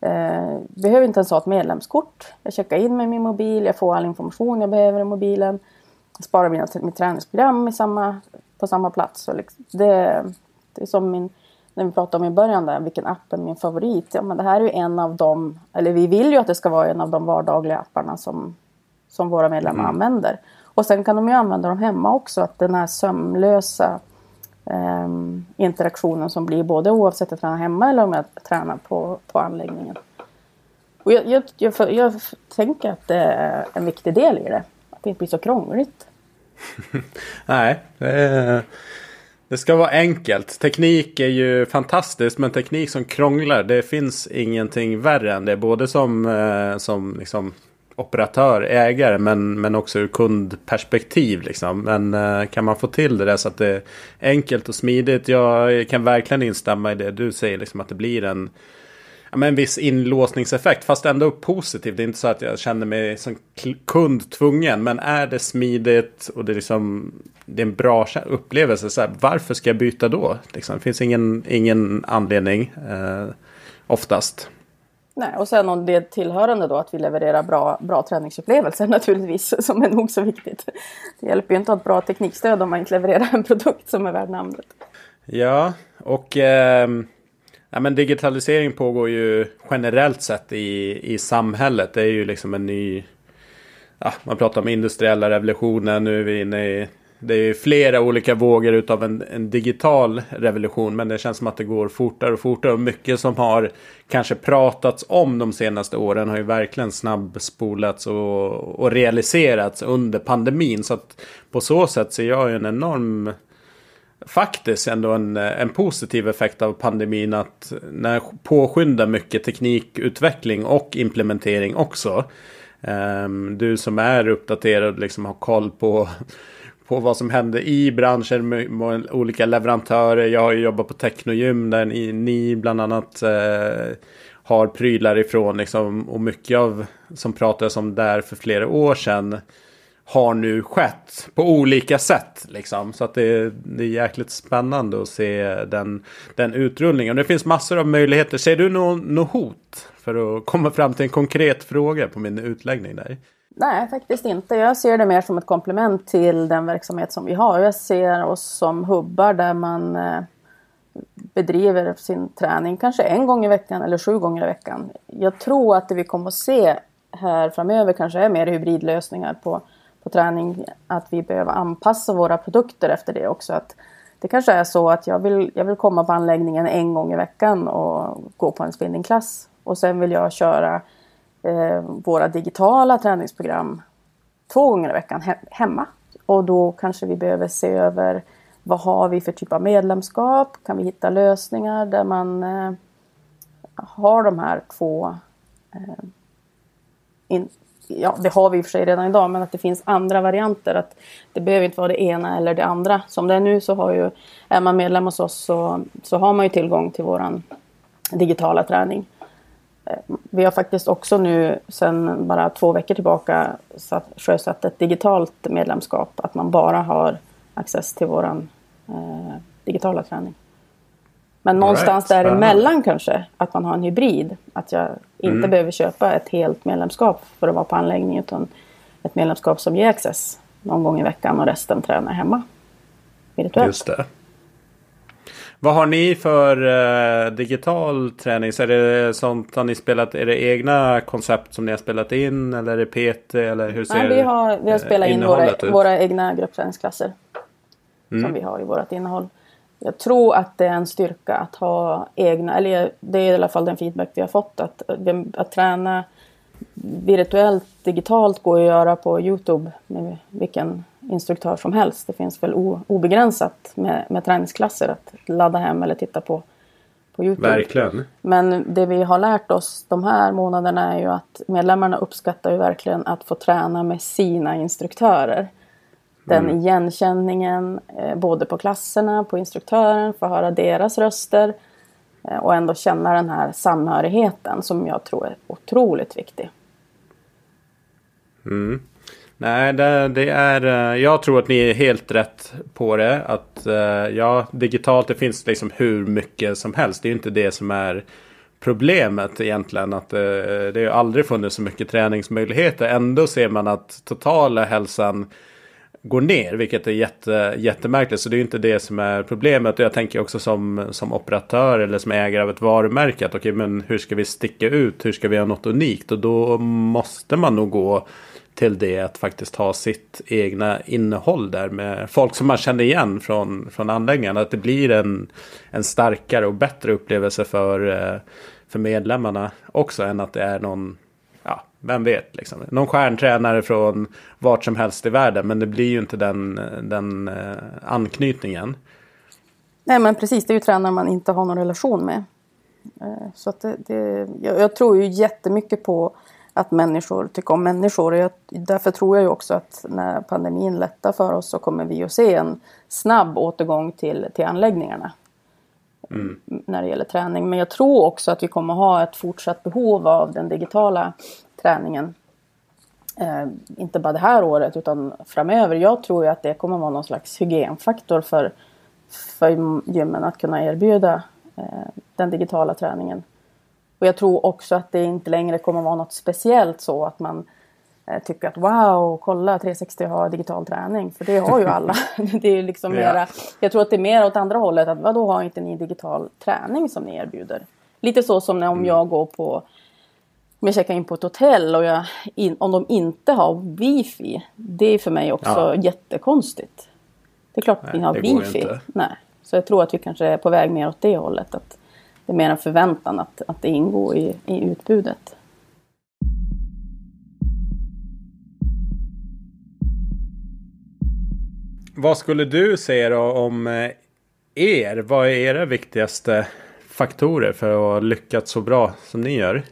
eh, behöver inte ens ha ett medlemskort. Jag checkar in med min mobil. Jag får all information jag behöver i mobilen. Jag sparar mina, mitt träningsprogram i samma, på samma plats. Och liksom, det, det är som min när vi pratade om i början där, vilken app är min favorit? Ja, men det här är ju en av dem, eller vi vill ju att det ska vara en av de vardagliga apparna som, som våra medlemmar mm. använder. Och sen kan de ju använda dem hemma också, att den här sömlösa eh, interaktionen som blir både oavsett om jag tränar hemma eller om jag tränar på, på anläggningen. Och jag, jag, jag, jag tänker att det är en viktig del i det, att det inte blir så krångligt. Nej, det är det ska vara enkelt. Teknik är ju fantastiskt men teknik som krånglar det finns ingenting värre än det. Både som, eh, som liksom operatör, ägare men, men också ur kundperspektiv. Liksom. Men eh, kan man få till det där så att det är enkelt och smidigt. Jag kan verkligen instämma i det du säger. Liksom, att det blir en ja, men en viss inlåsningseffekt. Fast ändå positivt. Det är inte så att jag känner mig som kund tvungen. Men är det smidigt och det är, liksom, det är en bra upplevelse. Så här, varför ska jag byta då? Liksom, det finns ingen, ingen anledning eh, oftast. Nej, och sen om det tillhörande då att vi levererar bra, bra träningsupplevelser naturligtvis som är nog så viktigt. Det hjälper ju inte att ha ett bra teknikstöd om man inte levererar en produkt som är värd namnet. Ja, och eh, Ja, men digitalisering pågår ju generellt sett i, i samhället. Det är ju liksom en ny... Ja, man pratar om industriella revolutionen. Nu är vi inne i... Det är flera olika vågor utav en, en digital revolution. Men det känns som att det går fortare och fortare. Och mycket som har kanske pratats om de senaste åren har ju verkligen snabbspolats och, och realiserats under pandemin. Så att på så sätt ser jag ju en enorm faktiskt ändå en, en positiv effekt av pandemin att när påskynda mycket teknikutveckling och implementering också. Um, du som är uppdaterad liksom har koll på, på vad som händer i branschen med, med olika leverantörer. Jag har ju jobbat på Technogym där ni, ni bland annat eh, har prylar ifrån liksom, och mycket av som pratades om där för flera år sedan har nu skett på olika sätt. Liksom. Så att det, det är jäkligt spännande att se den, den utrullningen. Det finns massor av möjligheter. Ser du något no hot för att komma fram till en konkret fråga på min utläggning där? Nej, faktiskt inte. Jag ser det mer som ett komplement till den verksamhet som vi har. Jag ser oss som hubbar där man eh, bedriver sin träning kanske en gång i veckan eller sju gånger i veckan. Jag tror att det vi kommer att se här framöver kanske är mer hybridlösningar på på träning att vi behöver anpassa våra produkter efter det också. Att det kanske är så att jag vill, jag vill komma på anläggningen en gång i veckan och gå på en spinningklass. Och sen vill jag köra eh, Eh, våra digitala träningsprogram två gånger i veckan he hemma. Och då kanske vi behöver se över vad har vi för typ av medlemskap? Kan vi hitta lösningar där man eh, har de här två eh, in, ja, det har vi i och för sig redan idag, men att det finns andra varianter. Att det behöver inte vara det ena eller det andra. Som det är nu så har ju, är man medlem hos oss så, så har man ju tillgång till våran digitala träning. Eh, vi har faktiskt också nu sedan bara två veckor tillbaka satt, sjösatt ett digitalt medlemskap. Att man bara har access till våran eh, digitala träning. Men någonstans right. däremellan kanske, att man har en hybrid. Att jag inte mm. behöver köpa ett helt medlemskap för att vara på anläggningen utan ett medlemskap som ger access någon gång i veckan och resten tränar hemma. Virtuellt. Just det. Vad har ni för uh, digital träning? Så är det sånt har ni spelat? Är det egna koncept som ni har spelat in? Eller är det PT? Eller hur ser Nej, vi har, vi har spelat in våra, våra egna gruppträningsklasser. Mm. Som vi har i vårt innehåll jag tror att det är en styrka att ha egna, eller det är i alla fall den feedback vi har fått. Att, att träna virtuellt, digitalt går att göra på Youtube med vilken instruktör som helst. Det finns väl obegränsat med, med träningsklasser att ladda hem eller titta på, på Youtube. Verkligen. Men det vi har lärt oss de här månaderna är ju att medlemmarna uppskattar ju verkligen att få träna med sina instruktörer. Den mm. igenkänningen eh, både på klasserna, på instruktören, få höra deras röster eh, och ändå känna den här samhörigheten som jag tror är otroligt viktig. Mm. Nej, det, det, är... Eh, jag tror att ni är helt rätt på det. Att eh, ja, digitalt det finns liksom hur mycket som helst. Det är ju inte det som är problemet egentligen. Att eh, det, har aldrig funnits så mycket träningsmöjligheter. Ändå ser man att totala hälsan går ner, vilket är jätte, jättemärkligt. Så det är inte det som är problemet. Och jag tänker också som, som operatör eller som ägare av ett varumärke. Att okej, men hur ska vi sticka ut? Hur ska vi ha något unikt? Och då måste man nog gå till det att faktiskt ha sitt egna innehåll där med folk som man känner igen från, från anläggningen. Att det blir en, en starkare och bättre upplevelse för, eh, för medlemmarna också än att det är någon ja, vem vet liksom. Någon stjärntränare från vart som helst i världen. Men det blir ju inte den, den eh, anknytningen. Nej men precis, det är ju tränare man inte har någon relation med. Eh, så att det, det, jag, jag, tror ju jättemycket på att människor tycker om människor. Jag, därför tror jag ju också att när pandemin lättar för oss så kommer vi att se en snabb återgång till, till anläggningarna. Mm. När det gäller träning. Men jag tror också att vi kommer ha ett fortsatt behov av den digitala träningen. Eh, inte bara det här året utan framöver. Jag tror ju att det kommer vara någon slags hygienfaktor för, för gymmen att kunna erbjuda eh, den digitala träningen. Och jag tror också att det inte längre kommer vara något speciellt så att man eh, tycker att wow, kolla 360 har digital träning. För det har ju alla. det är liksom yeah. mera, jag tror att det är mer åt andra hållet. att Vadå har inte ni digital träning som ni erbjuder? Lite så som när om mm. jag går på om jag checkar in på ett hotell och jag, in, om de inte har wifi. Det är för mig också ja. jättekonstigt. Det är klart att vi har wifi. Nej. Så jag tror att vi kanske är på väg mer åt det hållet. Att det är mer en förväntan att, att det ingår i, i utbudet. Vad skulle du säga då om eh, er? Vad är era viktigaste faktorer för att lyckas så bra som ni gör? Jag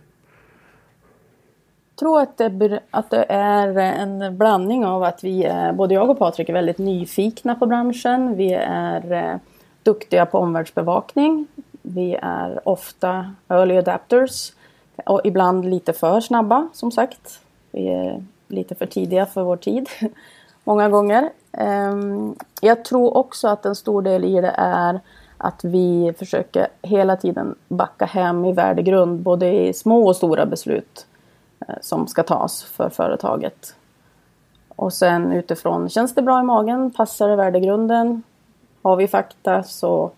tror att det, att det är en blandning av att vi, både jag och Patrik är väldigt nyfikna på branschen. Vi är eh, duktiga på omvärldsbevakning. Vi är ofta early adapters och ibland lite för snabba som sagt. Vi är lite för tidiga för vår tid många gånger. Ehm, jag tror också att en stor del i det är att vi försöker hela tiden backa hem i värdegrund både i små och stora beslut eh, som ska tas för företaget. Och sen utifrån, känns det bra i magen? Passar det värdegrunden? Har vi fakta så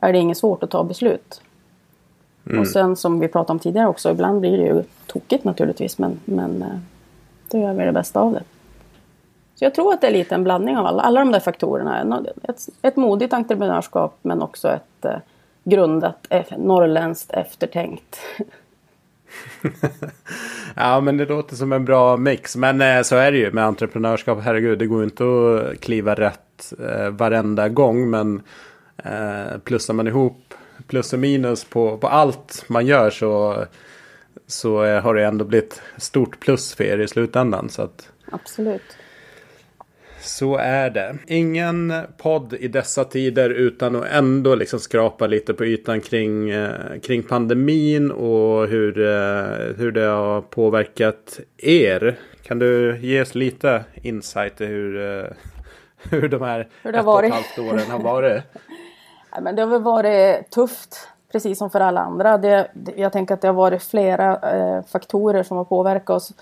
är det inget svårt att ta beslut. Mm. Och sen som vi pratade om tidigare också, ibland blir det ju tokigt naturligtvis men, men eh, då gör vi det bästa av det. Så jag tror att det är lite en blandning av alla, alla de där faktorerna. Ett, ett modigt entreprenörskap men också ett eh, grundat norrländskt eftertänkt. ja men det låter som en bra mix. Men eh, så är det ju med entreprenörskap. Herregud det går inte att kliva rätt eh, varenda gång. Men Eh, plussar man ihop plus och minus på, på allt man gör så, så har det ändå blivit stort plus för er i slutändan. Så att, Absolut. Så är det. Ingen podd i dessa tider utan att ändå liksom skrapa lite på ytan kring, eh, kring pandemin och hur, eh, hur det har påverkat er. Kan du ge oss lite insight i hur, eh, hur de här hur ett och ett halvt åren har varit? men det har väl varit tufft, precis som för alla andra. Det, jag tänker att det har varit flera eh, faktorer som har påverkat oss.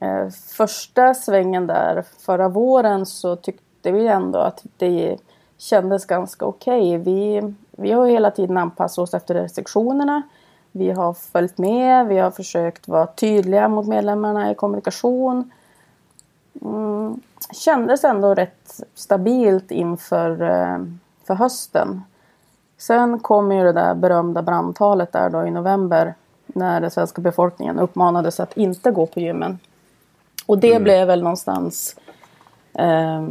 Eh, första svängen där förra våren så tyckte vi ändå att det kändes ganska okej. Okay. Vi, vi har hela tiden anpassat oss efter restriktionerna. Vi har följt med, vi har försökt vara tydliga mot medlemmarna i kommunikation. Mm, kändes ändå rätt stabilt inför eh, för hösten. Sen kom ju det där berömda brandtalet där då i november när den svenska befolkningen uppmanades att inte gå på gymmen. Och det mm. blev väl någonstans eh,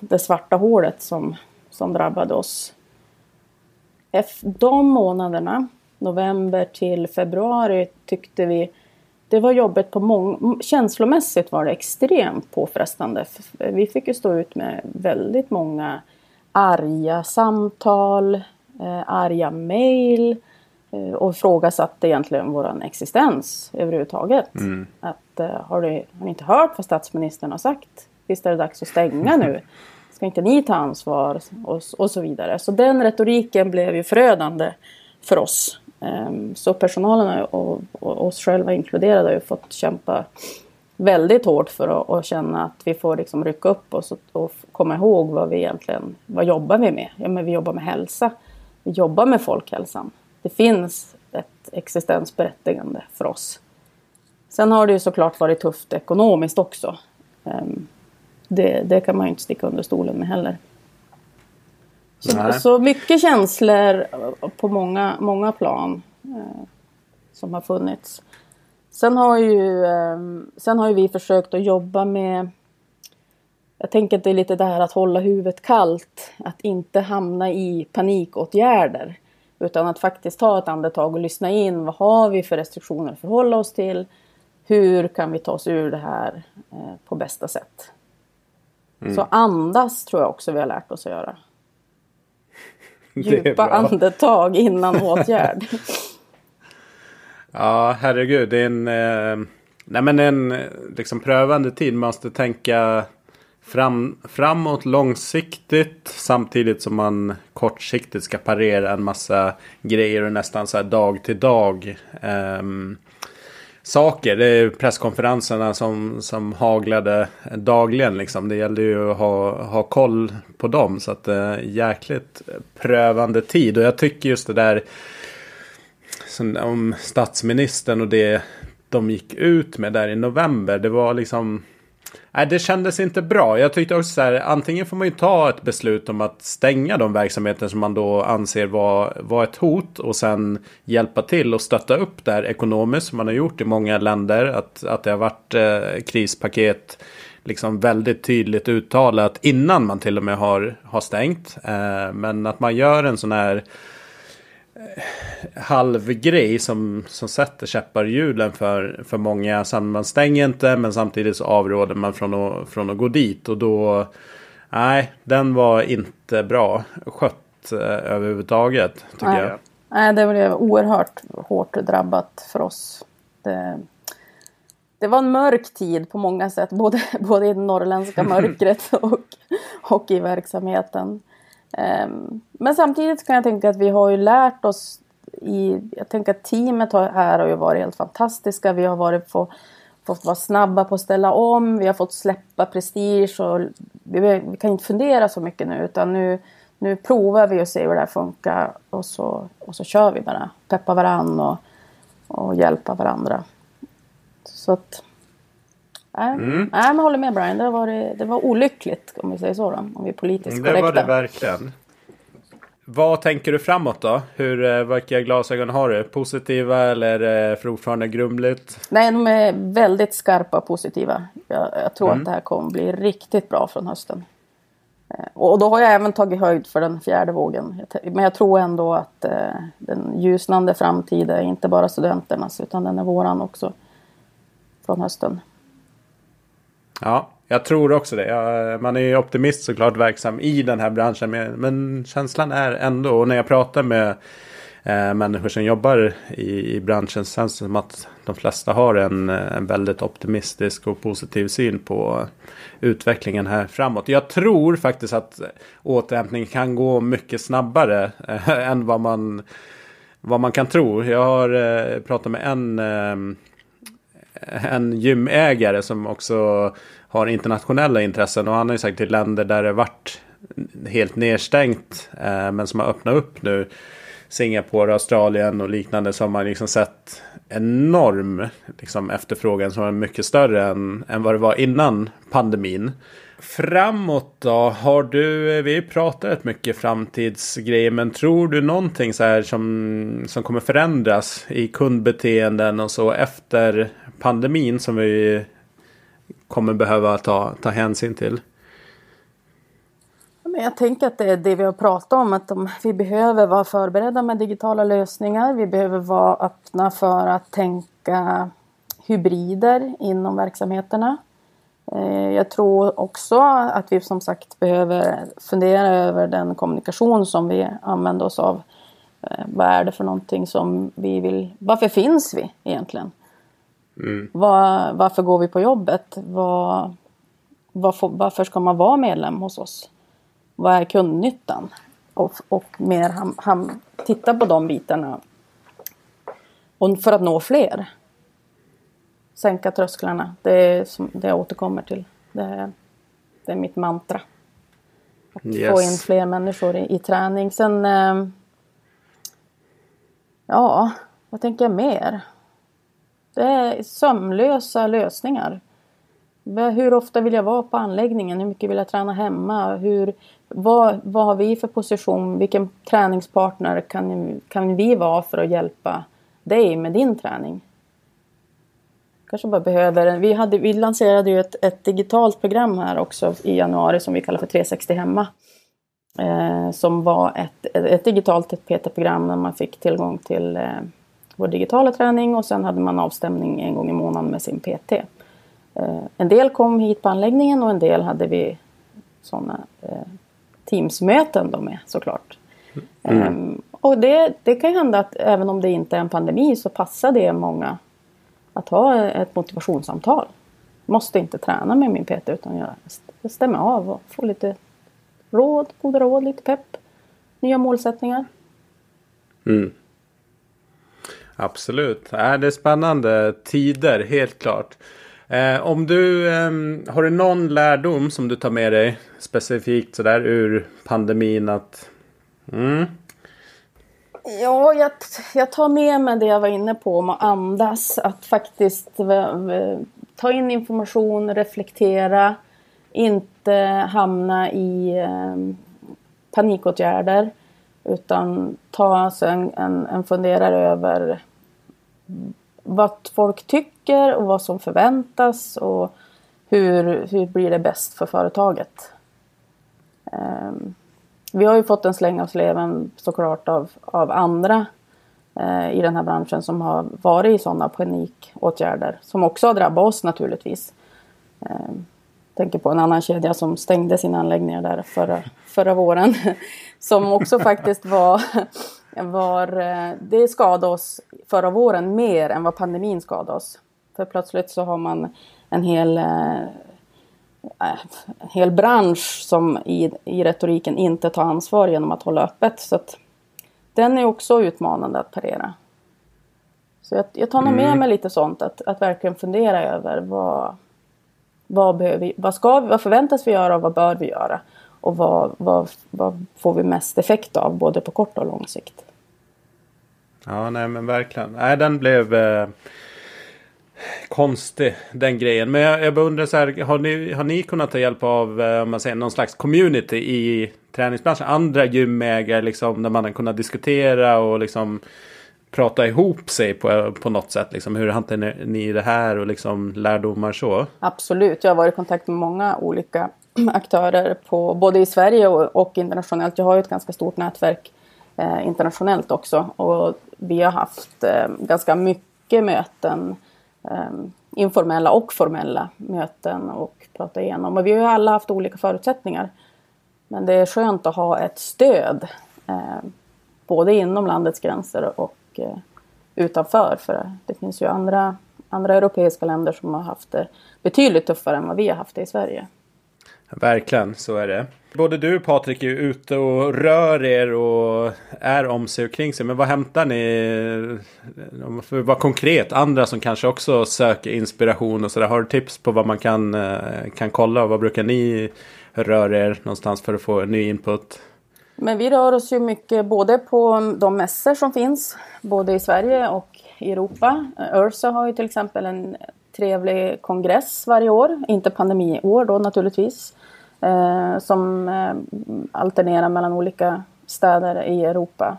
det svarta hålet som, som drabbade oss. De månaderna, november till februari, tyckte vi det var jobbigt på många... Känslomässigt var det extremt påfrestande. Vi fick ju stå ut med väldigt många arga samtal, eh, arga mejl. eh, och ifrågasatte egentligen vår existens överhuvudtaget. Mm. Att, uh, har, du, har ni inte hört vad statsministern har sagt? Visst är det dags att stänga nu? Ska inte ni ta ansvar? Och, och så vidare. Så den retoriken blev ju förödande för oss. Um, så personalen och, och oss själva inkluderade har ju fått kämpa väldigt hårt för att, att känna att vi får liksom rycka upp oss och, och, komma ihåg vad vi egentligen, vad jobbar vi med? Ja, men vi jobbar med hälsa. Vi jobbar med folkhälsan. Det finns ett existensberättigande för oss. Sen har det ju såklart varit tufft ekonomiskt också. Um, det, det, kan man ju inte sticka under stolen med heller. Så, så mycket känslor på många, många plan eh, som har funnits. Sen har ju, ehm, sen har ju vi försökt att jobba med jag tänker att det är lite det här att hålla huvudet kallt. Att inte hamna i panikåtgärder. Utan att faktiskt ta ett andetag och lyssna in. Vad har vi för restriktioner att förhålla oss till? Hur kan vi ta oss ur det här eh, på bästa sätt? Mm. Så andas tror jag också vi har lärt oss att göra. Djupa andetag innan åtgärd. Ja, herregud. Det är en, eh, nej men en liksom prövande tid. Man måste tänka fram, framåt långsiktigt. Samtidigt som man kortsiktigt ska parera en massa grejer och nästan så här dag till dag. Eh, saker. Det är presskonferenserna som, som haglade dagligen. Liksom. Det gällde ju att ha, ha koll på dem. Så att det är jäkligt prövande tid. Och jag tycker just det där om statsministern och det de gick ut med där i november. Det var liksom... Nej, det kändes inte bra. Jag tyckte också så här, antingen får man ju ta ett beslut om att stänga de verksamheter som man då anser var, var ett hot och sen hjälpa till och stötta upp där ekonomiskt som man har gjort i många länder. Att, att det har varit eh, krispaket liksom väldigt tydligt uttalat innan man till och med har, har stängt. Eh, men att man gör en sån här halvgrej som, som sätter käppar i hjulen för, för många. Man stänger inte men samtidigt så avråder man från att, från att gå dit. Och då, nej, den var inte bra skött eh, överhuvudtaget tycker nej. jag. Nej, det blev oerhört hårt drabbat för oss. Det, det var en mörk tid på många sätt, både, både i det norrländska mörkret och, och i verksamheten. Ehm, men samtidigt kan jag tänka att vi har ju lärt oss i, jag tänker att teamet här har ju varit helt fantastiska. Vi har varit på, fått vara snabba på att ställa om. Vi har fått släppa prestige och vi, vi kan inte fundera så mycket nu utan nu, nu provar vi och ser hur det här funkar och så, och så kör vi bara. Peppa varandra och, och hjälpa varandra. Så att Nej, mm. nej men håller med Brian. Det var, det var olyckligt om vi säger så då. Om vi är politiskt mm, det korrekta. Det var det verkligen. Vad tänker du framåt då? Hur, eh, vilka glasögon har du? Positiva eller det fortfarande grumligt? Nej, de är väldigt skarpa och positiva. Jag, jag tror mm. att det här kommer bli riktigt bra från hösten. Eh, och då har jag även tagit höjd för den fjärde vågen. Men jag tror ändå att eh, den ljusnande framtiden är inte bara studenternas utan den är våran också. Från hösten. Ja, jag tror också det. Jag, man är ju optimist såklart verksam i den här branschen. Men, känslan är ändå, och när jag pratar med eh, människor som jobbar i, i branschen känns det som att de flesta har en, en väldigt optimistisk och positiv syn på utvecklingen här framåt. Jag tror faktiskt att återhämtning kan gå mycket snabbare eh, än vad man, vad man kan tro. Jag har eh, pratat med en eh, en gymägare som också har internationella intressen. Och han har ju sagt till länder där det varit helt nedstängt. Eh, men som har öppnat upp nu. Singapore, Australien och liknande. Så har man liksom sett enorm liksom, efterfrågan som är mycket större än, än vad det var innan pandemin. Framåt då? Har du, eh, vi pratar rätt mycket framtidsgrejer, men tror du någonting så här som, som kommer förändras i kundbeteenden och så efter pandemin som vi kommer behöva ta, ta hänsyn till? Jag tänker att det är det vi har pratat om, att de, vi behöver vara förberedda med digitala lösningar. Vi behöver vara öppna för att tänka hybrider inom verksamheterna. Eh, jag tror också att vi som sagt behöver fundera över den kommunikation som vi använder oss av eh, vad är det för någonting som vi vill... Varför finns vi egentligen? Mm. Var, varför går vi på jobbet? Var, varför, varför ska man vara medlem hos oss? Vad är kundnyttan? Och, och mer ham, ham, titta på de bitarna. Och för att nå fler. Sänka trösklarna. Det är som det jag återkommer till. Det är, det är mitt mantra. Att yes. få in fler människor i, i träning. Sen... Eh, ja, vad tänker jag mer? Det är sömlösa lösningar. Hur ofta vill jag vara på anläggningen? Hur mycket vill jag träna hemma? Hur, vad, vad har vi för position? Vilken träningspartner kan, kan vi vara för att hjälpa dig med din träning? Kanske bara behöver, vi, hade, vi lanserade ju ett, ett digitalt program här också i januari som vi kallar för 360 hemma. Eh, som var ett, ett digitalt PT-program där man fick tillgång till eh, vår digitala träning och sen hade man avstämning en gång i månaden med sin PT. Eh, en del kom hit på anläggningen och en del hade vi sådana eh, Teamsmöten då med såklart. Mm. Um, och det, det kan ju hända att även om det inte är en pandemi så passar det många att ha ett motivationssamtal. Måste inte träna med min PT utan jag stämmer av och får lite råd, goda råd, lite pepp, nya målsättningar. Mm. Absolut. Äh, det är spännande tider, helt klart. Eh, om du, eh, har du någon lärdom som du tar med dig specifikt sådär ur pandemin att... Mm. Ja, jag, jag tar med mig det jag var inne på om att andas. Att faktiskt ta in information, reflektera. Inte hamna i eh, panikåtgärder. Utan ta sig en, en, en funderare över vad folk tycker och vad som förväntas och hur, hur blir det bäst för företaget. Um, vi har ju fått en släng av sleven såklart av, av andra uh, i den här branschen som har varit i sådana panikåtgärder som också har drabbat oss naturligtvis. Um, tänker på en annan kedja som stängde sina anläggningar där förra, förra våren. som också faktiskt var var, eh, det skadade oss förra våren mer än vad pandemin skadade oss. För plötsligt så har man en hel, eh, äh, en hel bransch som i, i retoriken inte tar ansvar genom att hålla öppet. Så att den är också utmanande att parera. Så jag, jag tar nog med mm. mig lite sånt, att, att verkligen fundera över vad, vad, behöver vad, ska vi, vad förväntas vi göra och vad bör vi göra? Och vad, vad, vad får vi mest effekt av både på kort och lång sikt? Ja, nej men verkligen. Nej, den blev eh, konstig den grejen. Men jag, jag undrar så här, har ni, har ni kunnat ta hjälp av eh, om man säger, någon slags community i träningsbranschen? Andra gymägare liksom, där man har kunnat diskutera och liksom prata ihop sig på, på något sätt? Liksom, hur hanterar ni det här och liksom lärdomar så? Absolut, jag har varit i kontakt med många olika aktörer på, både i Sverige och, och internationellt. Jag har ju ett ganska stort nätverk eh, internationellt också och vi har haft eh, ganska mycket möten eh, informella och formella möten och prata igenom. Och vi har ju alla haft olika förutsättningar. Men det är skönt att ha ett stöd eh, både inom landets gränser och eh, utanför. För det finns ju andra, andra europeiska länder som har haft det betydligt tuffare än vad vi har haft det i Sverige. Verkligen, så är det. Både du Patrik är ute och rör er och är om sig och kring sig. Men vad hämtar ni? Eh, för att vara konkret, andra som kanske också söker inspiration och sådär. Har du tips på vad man kan, eh, kan kolla? Och vad brukar ni röra er någonstans för att få ny input? Men vi rör oss ju mycket både på de mässor som finns, både i Sverige och i Europa. Ursa har ju till exempel en trevlig kongress varje år, inte pandemiår då naturligtvis. Eh, som eh, alternerar mellan olika städer i Europa.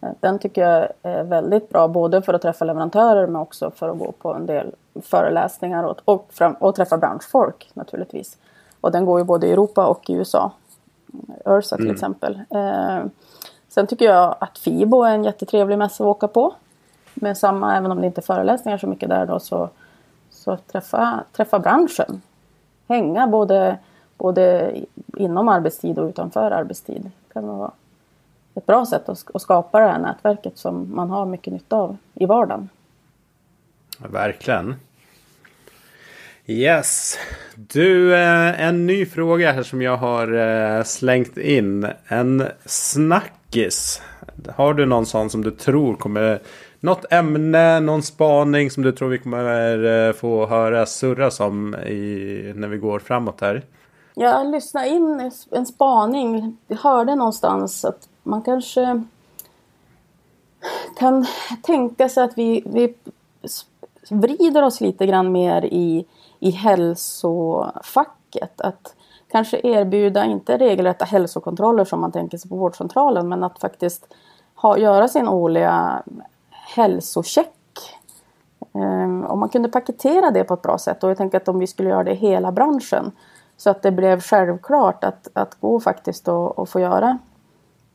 Eh, den tycker jag är väldigt bra, både för att träffa leverantörer men också för att gå på en del föreläsningar och, och, fram, och träffa branschfolk naturligtvis. Och den går ju både i Europa och i USA. Ursa till mm. exempel. Eh, sen tycker jag att FIBO är en jättetrevlig mässa att åka på. Med samma, även om det inte är föreläsningar så mycket där då, så, så träffa, träffa branschen. Hänga både både inom arbetstid och utanför arbetstid. Det kan vara ett bra sätt att, skapa det här nätverket som man har mycket nytta av i vardagen. Verkligen. Yes. Du, eh, en ny fråga här som jag har eh, slängt in. En snackis. Har du någon sån som du tror kommer... Något ämne, någon spaning som du tror vi kommer eh, få höra surras om i, när vi går framåt här? Jag lyssnade in en spaning. Jag hörde någonstans att man kanske kan tänka sig att vi, vi vrider oss lite grann mer i, i hälsofacket. Att kanske erbjuda, inte regelrätta hälsokontroller som man tänker sig på vårdcentralen, men att faktiskt ha, göra sin årliga hälsocheck. Um, om man kunde paketera det på ett bra sätt och jag tänker att om vi skulle göra det i hela branschen så att det blev självklart att, att gå faktiskt och, och få göra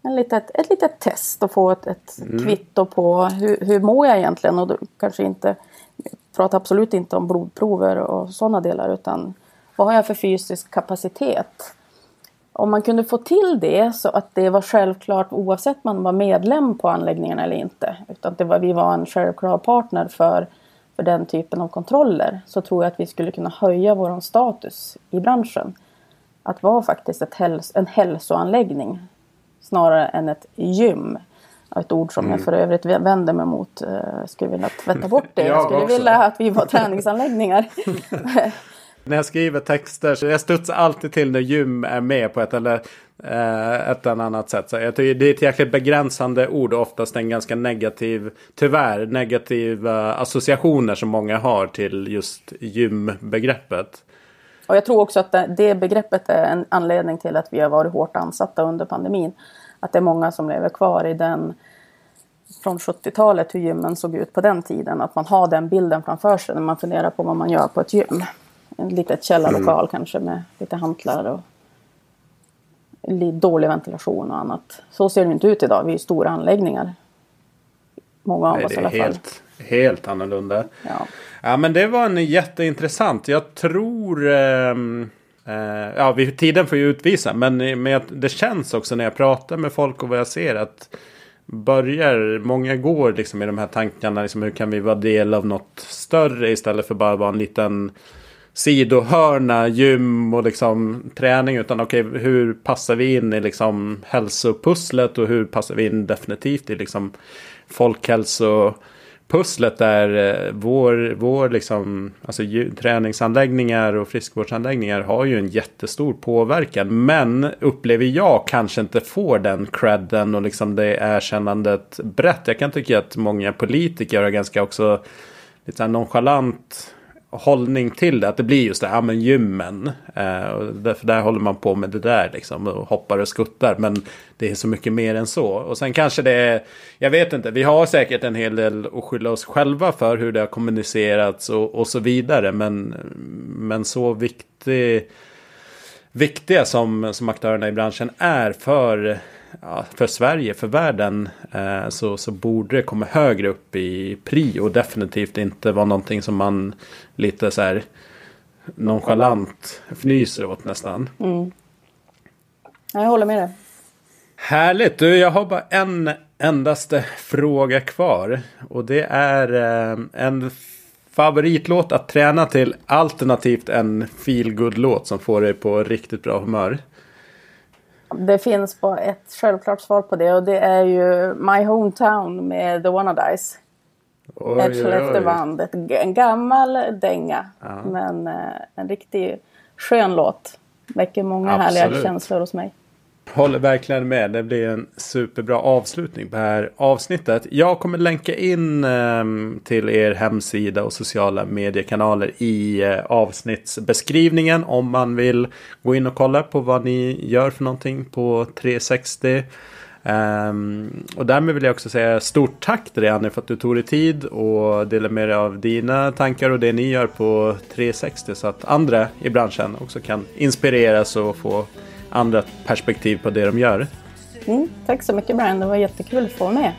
en litet, ett litet test och få ett, ett mm. kvitto på hur, hur mår jag egentligen och då kanske inte pratar absolut inte om blodprover och sådana delar utan vad har jag för fysisk kapacitet? Om man kunde få till det så att det var självklart oavsett man var medlem på anläggningen eller inte. Utan att det var, vi var en självklar partner för, för den typen av kontroller. Så tror jag att vi skulle kunna höja vår status i branschen. Att vara faktiskt ett häls en hälsoanläggning snarare än ett gym. Ett ord som mm. jag för övrigt vänder mig mot. Jag eh, skulle vilja tvätta bort det. jag, skulle vilja att vi var träningsanläggningar. när jag skriver texter så jag studsar alltid till när gym är med på ett eller eh, ett eller annat sätt. Så jag tycker det är ett jäkligt begränsande ord och oftast en ganska negativ, tyvärr negativa associationer som många har till just gymbegreppet. Och jag tror också att det begreppet är en anledning till att vi har varit hårt ansatta under pandemin. Att det är många som lever kvar i den från 70-talet hur gymmen såg ut på den tiden. Att man har den bilden framför sig när man funderar på vad man gör på ett gym. En litet källarlokal mm. kanske med lite hantlar och dålig ventilation och annat. Så ser det inte ut idag. Vi är stora anläggningar. Många av Nej, oss i alla fall. Helt, helt annorlunda. Ja. ja men det var en jätteintressant. Jag tror... Eh, eh, ja, tiden får ju utvisa. Men, men det känns också när jag pratar med folk och vad jag ser att börjar, många går liksom i de här tankarna, liksom hur kan vi vara del av något större istället för bara vara en liten sidohörna, gym och liksom träning. Utan okej, okay, hur passar vi in i liksom hälsopusslet och hur passar vi in definitivt i liksom folkhälsopusslet där eh, vår, vår liksom, alltså träningsanläggningar och friskvårdsanläggningar har ju en jättestor påverkan. Men upplever jag kanske inte får den credden och liksom det erkännandet brett. Jag kan tycka att många politiker har ganska också lite nonchalant hållning till det. Att det blir just det, ja men gymmen. Eh, därför där håller man på med det där liksom. Och hoppar och skuttar. Men det är så mycket mer än så. Och sen kanske det är, jag vet inte, vi har säkert en hel del att skylla oss själva för hur det har kommunicerats och, och så vidare. Men, men så viktig, viktiga som, som aktörerna i branschen är för ja, för Sverige, för världen, eh, så, så borde det komma högre upp i prio. Definitivt inte vara någonting som man lite så här nonchalant fnyser åt nästan. Mm. Jag håller med dig. Härligt! Du, jag har bara en endaste fråga kvar. Och det är eh, en favoritlåt att träna till alternativt en feelgood-låt som får dig på riktigt bra humör. Det finns bara ett självklart svar på det och det är ju My Hometown med The Wannadies. Ett Skellefteåband. En gammal dänga. Ja. Men eh, en riktigt skön låt. Väcker många Absolut. härliga känslor hos mig. Håller verkligen med. Det blir en superbra avslutning på det här avsnittet. Jag kommer länka in eh, till er hemsida och sociala mediekanaler i eh, avsnittsbeskrivningen om man vill gå in och kolla på vad ni gör för någonting på 360. Um, ehm, och därmed vill jag också säga stort tack till dig Annie för att du tog dig tid och delade med dig av dina tankar och det ni gör på 360 så att andra i branschen också kan inspireras och få andra perspektiv på det de gör. Mm, tack så mycket Brian, det var jättekul att få vara med.